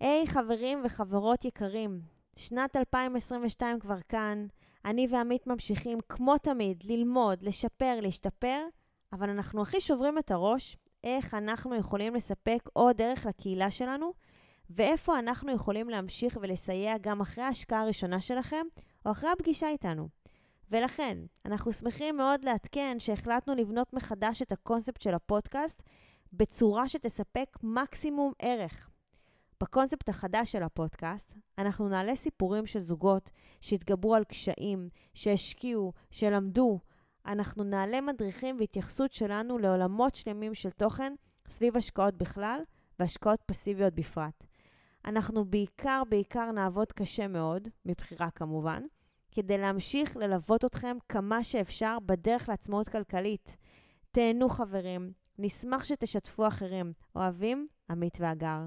היי hey, חברים וחברות יקרים, שנת 2022 כבר כאן, אני ועמית ממשיכים כמו תמיד ללמוד, לשפר, להשתפר, אבל אנחנו הכי שוברים את הראש איך אנחנו יכולים לספק עוד ערך לקהילה שלנו, ואיפה אנחנו יכולים להמשיך ולסייע גם אחרי ההשקעה הראשונה שלכם, או אחרי הפגישה איתנו. ולכן, אנחנו שמחים מאוד לעדכן שהחלטנו לבנות מחדש את הקונספט של הפודקאסט בצורה שתספק מקסימום ערך. בקונספט החדש של הפודקאסט, אנחנו נעלה סיפורים של זוגות שהתגברו על קשיים, שהשקיעו, שלמדו. אנחנו נעלה מדריכים והתייחסות שלנו לעולמות שלמים של תוכן סביב השקעות בכלל והשקעות פסיביות בפרט. אנחנו בעיקר, בעיקר נעבוד קשה מאוד, מבחירה כמובן, כדי להמשיך ללוות אתכם כמה שאפשר בדרך לעצמאות כלכלית. תהנו חברים, נשמח שתשתפו אחרים. אוהבים, עמית ואגר.